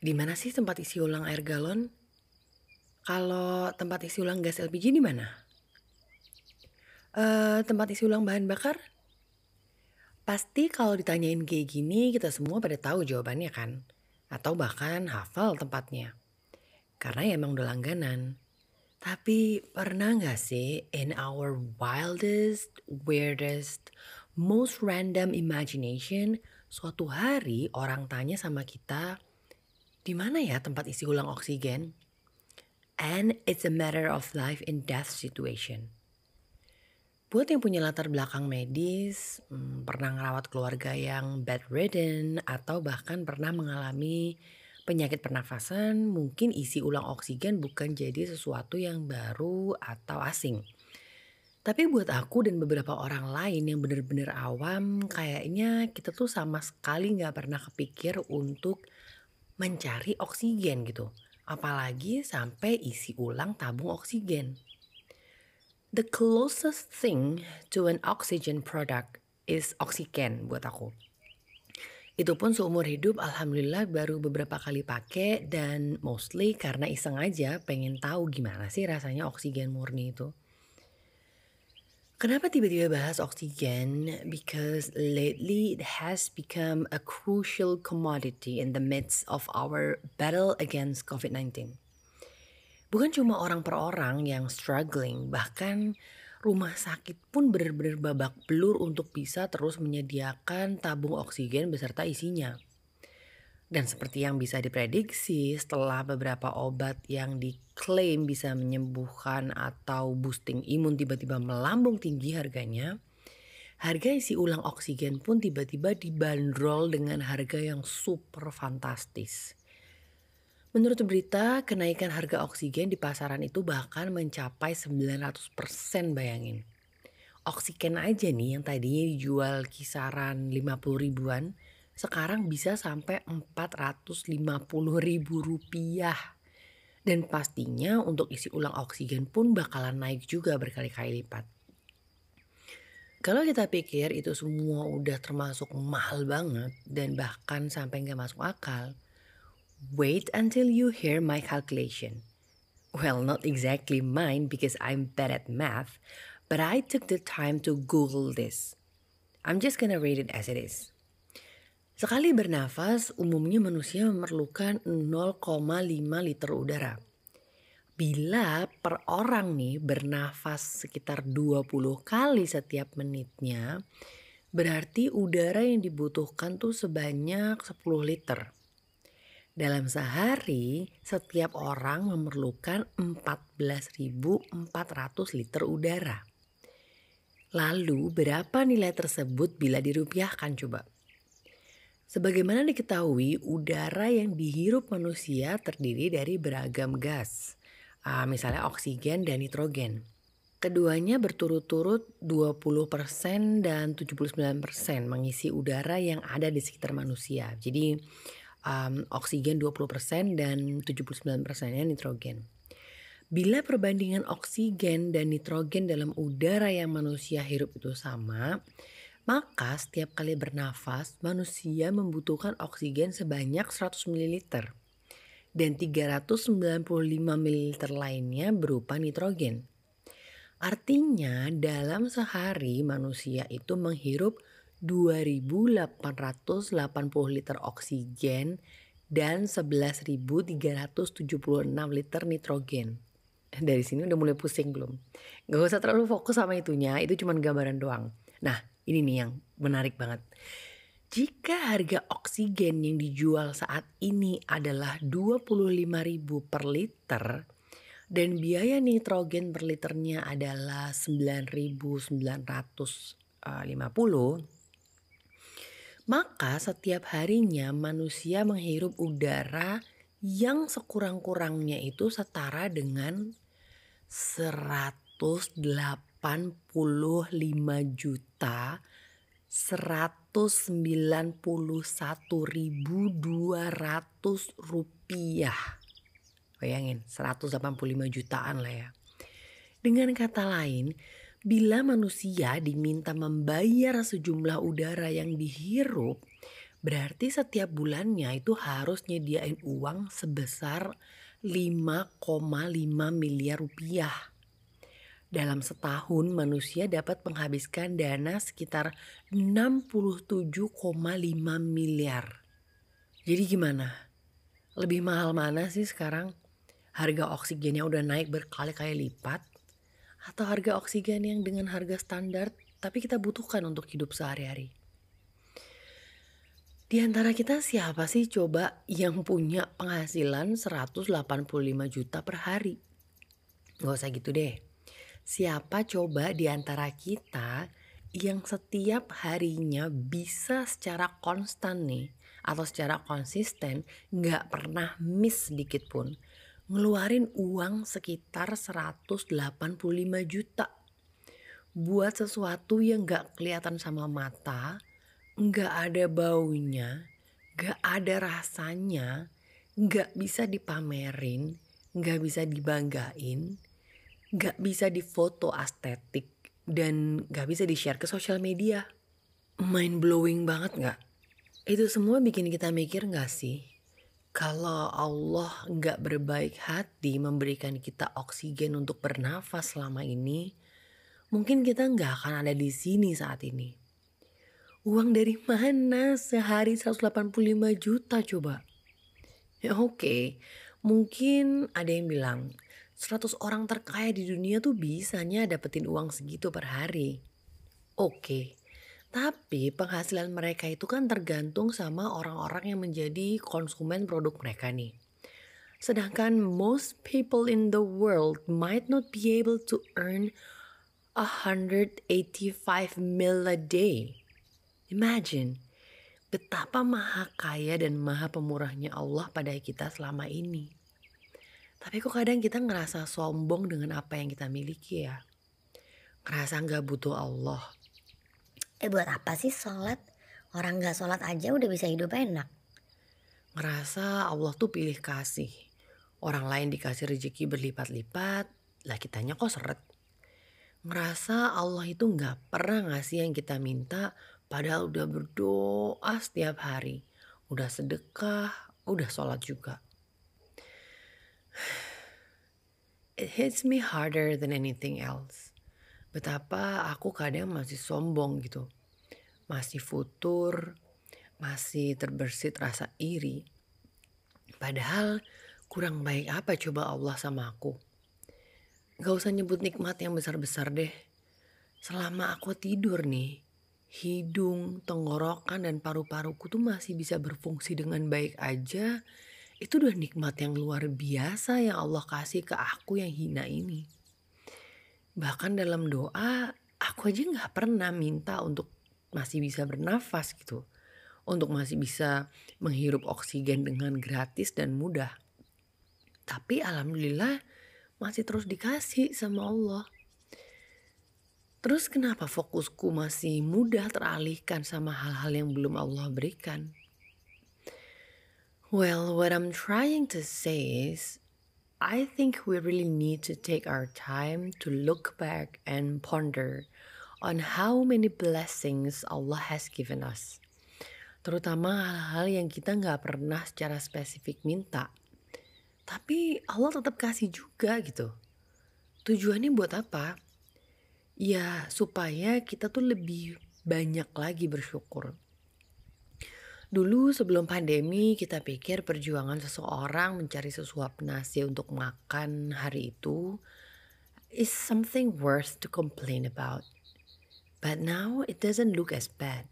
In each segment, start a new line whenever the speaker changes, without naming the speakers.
Di mana sih tempat isi ulang air galon? Kalau tempat isi ulang gas LPG di mana? Eh, tempat isi ulang bahan bakar? Pasti kalau ditanyain kayak gini, kita semua pada tahu jawabannya kan? Atau bahkan hafal tempatnya. Karena ya emang udah langganan. Tapi pernah nggak sih in our wildest, weirdest, most random imagination, suatu hari orang tanya sama kita, di mana ya tempat isi ulang oksigen? And it's a matter of life and death situation. Buat yang punya latar belakang medis, hmm, pernah ngerawat keluarga yang bedridden, atau bahkan pernah mengalami penyakit pernafasan, mungkin isi ulang oksigen bukan jadi sesuatu yang baru atau asing. Tapi buat aku dan beberapa orang lain yang bener-bener awam, kayaknya kita tuh sama sekali nggak pernah kepikir untuk mencari oksigen gitu. Apalagi sampai isi ulang tabung oksigen. The closest thing to an oxygen product is oxygen buat aku. Itu pun seumur hidup alhamdulillah baru beberapa kali pakai dan mostly karena iseng aja pengen tahu gimana sih rasanya oksigen murni itu. Kenapa tiba-tiba bahas oksigen? Because lately it has become a crucial commodity in the midst of our battle against COVID-19. Bukan cuma orang per orang yang struggling, bahkan rumah sakit pun benar-benar babak belur untuk bisa terus menyediakan tabung oksigen beserta isinya. Dan seperti yang bisa diprediksi setelah beberapa obat yang diklaim bisa menyembuhkan atau boosting imun tiba-tiba melambung tinggi harganya, harga isi ulang oksigen pun tiba-tiba dibanderol dengan harga yang super fantastis. Menurut berita, kenaikan harga oksigen di pasaran itu bahkan mencapai 900% bayangin. Oksigen aja nih yang tadinya dijual kisaran 50 ribuan, sekarang bisa sampai 450 ribu rupiah. Dan pastinya untuk isi ulang oksigen pun bakalan naik juga berkali-kali lipat. Kalau kita pikir itu semua udah termasuk mahal banget dan bahkan sampai nggak masuk akal, Wait until you hear my calculation. Well, not exactly mine because I'm bad at math, but I took the time to Google this. I'm just gonna read it as it is. Sekali bernafas, umumnya manusia memerlukan 0,5 liter udara. Bila per orang nih bernafas sekitar 20 kali setiap menitnya, berarti udara yang dibutuhkan tuh sebanyak 10 liter. Dalam sehari, setiap orang memerlukan 14.400 liter udara. Lalu, berapa nilai tersebut bila dirupiahkan coba? Sebagaimana diketahui, udara yang dihirup manusia terdiri dari beragam gas, uh, misalnya oksigen dan nitrogen. Keduanya berturut-turut 20% dan 79% mengisi udara yang ada di sekitar manusia. Jadi um, oksigen 20% dan 79%-nya nitrogen. Bila perbandingan oksigen dan nitrogen dalam udara yang manusia hirup itu sama, maka setiap kali bernafas manusia membutuhkan oksigen sebanyak 100 ml dan 395 ml lainnya berupa nitrogen. Artinya dalam sehari manusia itu menghirup 2.880 liter oksigen dan 11.376 liter nitrogen. Dari sini udah mulai pusing belum? Gak usah terlalu fokus sama itunya, itu cuma gambaran doang. Nah, ini nih yang menarik banget. Jika harga oksigen yang dijual saat ini adalah 25.000 per liter dan biaya nitrogen per liternya adalah 9.950 maka setiap harinya manusia menghirup udara yang sekurang-kurangnya itu setara dengan 185 juta 191.200 rupiah. Bayangin 185 jutaan lah ya. Dengan kata lain, Bila manusia diminta membayar sejumlah udara yang dihirup, Berarti setiap bulannya itu harus nyediain uang sebesar 5,5 miliar rupiah. Dalam setahun manusia dapat menghabiskan dana sekitar 67,5 miliar. Jadi gimana? Lebih mahal mana sih sekarang? Harga oksigennya udah naik berkali-kali lipat? Atau harga oksigen yang dengan harga standar tapi kita butuhkan untuk hidup sehari-hari? Di antara kita siapa sih coba yang punya penghasilan 185 juta per hari? Gak usah gitu deh. Siapa coba di antara kita yang setiap harinya bisa secara konstan nih atau secara konsisten gak pernah miss sedikit pun? Ngeluarin uang sekitar 185 juta. Buat sesuatu yang gak kelihatan sama mata nggak ada baunya, nggak ada rasanya, nggak bisa dipamerin, nggak bisa dibanggain, nggak bisa difoto estetik, dan nggak bisa di-share ke sosial media. Mind blowing banget nggak? Itu semua bikin kita mikir nggak sih? Kalau Allah nggak berbaik hati memberikan kita oksigen untuk bernafas selama ini, mungkin kita nggak akan ada di sini saat ini. Uang dari mana sehari 185 juta coba? Ya oke, okay. mungkin ada yang bilang 100 orang terkaya di dunia tuh bisanya dapetin uang segitu per hari. Oke, tapi penghasilan mereka itu kan tergantung sama orang-orang yang menjadi konsumen produk mereka nih. Sedangkan most people in the world might not be able to earn 185 mil a day. Imagine betapa maha kaya dan maha pemurahnya Allah pada kita selama ini. Tapi kok kadang kita ngerasa sombong dengan apa yang kita miliki ya. Ngerasa nggak butuh Allah.
Eh buat apa sih sholat? Orang nggak sholat aja udah bisa hidup enak.
Ngerasa Allah tuh pilih kasih. Orang lain dikasih rezeki berlipat-lipat, lah kitanya kok seret. Ngerasa Allah itu nggak pernah ngasih yang kita minta, Padahal udah berdoa setiap hari. Udah sedekah, udah sholat juga. It hits me harder than anything else. Betapa aku kadang masih sombong gitu. Masih futur, masih terbersit rasa iri. Padahal kurang baik apa coba Allah sama aku. Gak usah nyebut nikmat yang besar-besar deh. Selama aku tidur nih, hidung, tenggorokan, dan paru-paruku tuh masih bisa berfungsi dengan baik aja, itu udah nikmat yang luar biasa yang Allah kasih ke aku yang hina ini. Bahkan dalam doa, aku aja gak pernah minta untuk masih bisa bernafas gitu. Untuk masih bisa menghirup oksigen dengan gratis dan mudah. Tapi alhamdulillah masih terus dikasih sama Allah. Terus kenapa fokusku masih mudah teralihkan sama hal-hal yang belum Allah berikan? Well, what I'm trying to say is, I think we really need to take our time to look back and ponder on how many blessings Allah has given us. Terutama hal-hal yang kita nggak pernah secara spesifik minta. Tapi Allah tetap kasih juga gitu. Tujuannya buat apa? Ya, supaya kita tuh lebih banyak lagi bersyukur. Dulu sebelum pandemi kita pikir perjuangan seseorang mencari sesuap nasi untuk makan hari itu is something worth to complain about. But now it doesn't look as bad.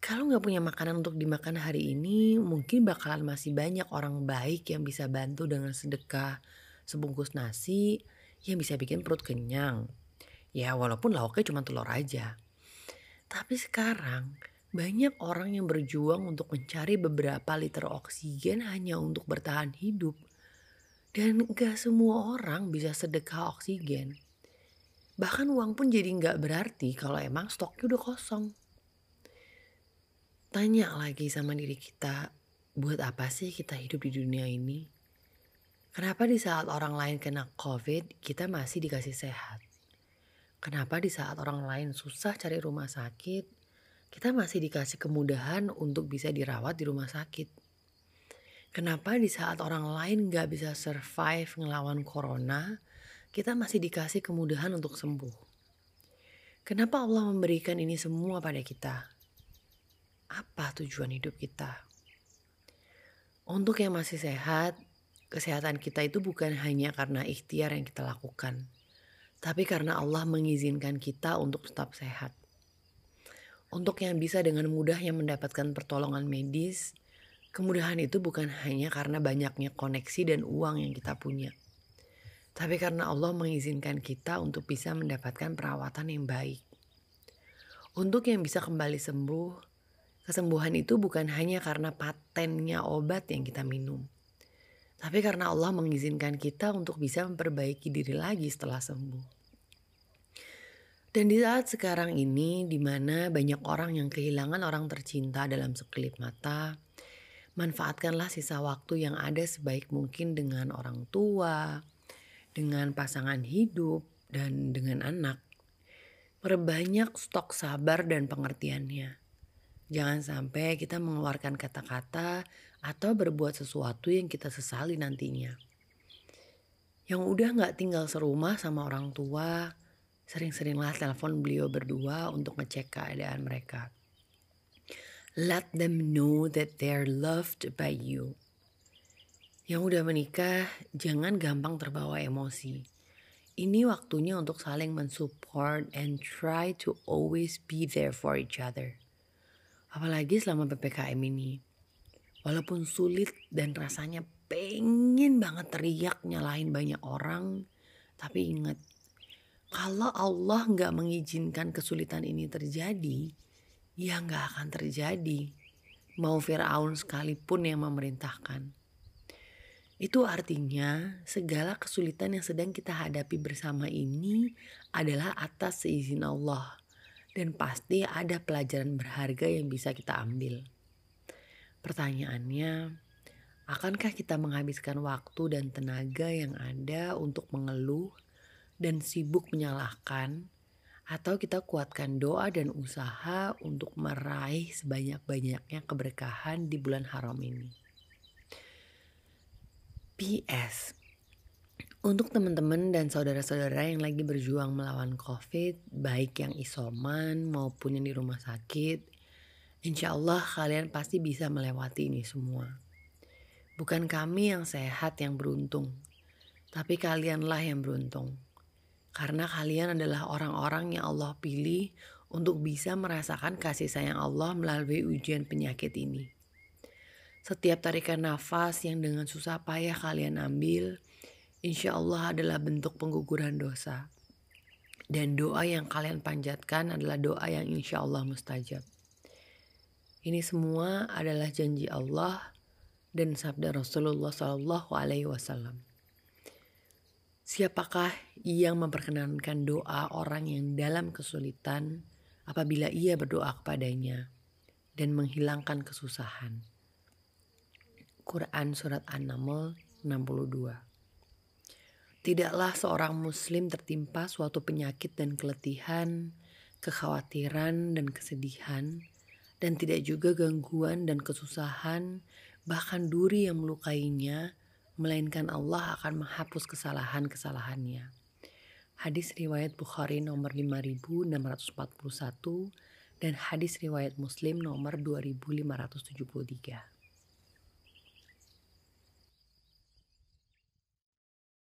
Kalau nggak punya makanan untuk dimakan hari ini, mungkin bakalan masih banyak orang baik yang bisa bantu dengan sedekah sebungkus nasi yang bisa bikin perut kenyang. Ya walaupun lauknya cuma telur aja. Tapi sekarang banyak orang yang berjuang untuk mencari beberapa liter oksigen hanya untuk bertahan hidup. Dan gak semua orang bisa sedekah oksigen. Bahkan uang pun jadi gak berarti kalau emang stoknya udah kosong. Tanya lagi sama diri kita, buat apa sih kita hidup di dunia ini? Kenapa di saat orang lain kena COVID, kita masih dikasih sehat? Kenapa di saat orang lain susah cari rumah sakit, kita masih dikasih kemudahan untuk bisa dirawat di rumah sakit. Kenapa di saat orang lain gak bisa survive ngelawan corona, kita masih dikasih kemudahan untuk sembuh? Kenapa Allah memberikan ini semua pada kita? Apa tujuan hidup kita? Untuk yang masih sehat, kesehatan kita itu bukan hanya karena ikhtiar yang kita lakukan, tapi karena Allah mengizinkan kita untuk tetap sehat. Untuk yang bisa dengan mudahnya mendapatkan pertolongan medis, kemudahan itu bukan hanya karena banyaknya koneksi dan uang yang kita punya, tapi karena Allah mengizinkan kita untuk bisa mendapatkan perawatan yang baik. Untuk yang bisa kembali sembuh, kesembuhan itu bukan hanya karena patennya obat yang kita minum, tapi karena Allah mengizinkan kita untuk bisa memperbaiki diri lagi setelah sembuh. Dan di saat sekarang ini, di mana banyak orang yang kehilangan orang tercinta dalam sekelip mata, manfaatkanlah sisa waktu yang ada sebaik mungkin dengan orang tua, dengan pasangan hidup, dan dengan anak. Perbanyak stok sabar dan pengertiannya. Jangan sampai kita mengeluarkan kata-kata atau berbuat sesuatu yang kita sesali nantinya. Yang udah gak tinggal serumah sama orang tua, Sering-seringlah telepon beliau berdua untuk ngecek keadaan mereka. Let them know that they're loved by you. Yang udah menikah, jangan gampang terbawa emosi. Ini waktunya untuk saling mensupport and try to always be there for each other. Apalagi selama PPKM ini. Walaupun sulit dan rasanya pengen banget teriak nyalahin banyak orang, tapi ingat kalau Allah nggak mengizinkan kesulitan ini terjadi, ya nggak akan terjadi. Mau Fir'aun sekalipun yang memerintahkan. Itu artinya segala kesulitan yang sedang kita hadapi bersama ini adalah atas seizin Allah. Dan pasti ada pelajaran berharga yang bisa kita ambil. Pertanyaannya, akankah kita menghabiskan waktu dan tenaga yang ada untuk mengeluh dan sibuk menyalahkan, atau kita kuatkan doa dan usaha untuk meraih sebanyak-banyaknya keberkahan di bulan haram ini. PS untuk teman-teman dan saudara-saudara yang lagi berjuang melawan COVID, baik yang isoman maupun yang di rumah sakit, insya Allah kalian pasti bisa melewati ini semua. Bukan kami yang sehat yang beruntung, tapi kalianlah yang beruntung. Karena kalian adalah orang-orang yang Allah pilih untuk bisa merasakan kasih sayang Allah melalui ujian penyakit ini. Setiap tarikan nafas yang dengan susah payah kalian ambil, insya Allah adalah bentuk pengguguran dosa. Dan doa yang kalian panjatkan adalah doa yang insya Allah mustajab. Ini semua adalah janji Allah dan sabda Rasulullah Shallallahu Alaihi Wasallam. Siapakah yang memperkenankan doa orang yang dalam kesulitan apabila ia berdoa kepadanya dan menghilangkan kesusahan? Quran Surat An-Naml 62 Tidaklah seorang muslim tertimpa suatu penyakit dan keletihan, kekhawatiran dan kesedihan, dan tidak juga gangguan dan kesusahan, bahkan duri yang melukainya, melainkan Allah akan menghapus kesalahan-kesalahannya. Hadis riwayat Bukhari nomor 5641 dan hadis riwayat Muslim nomor 2573.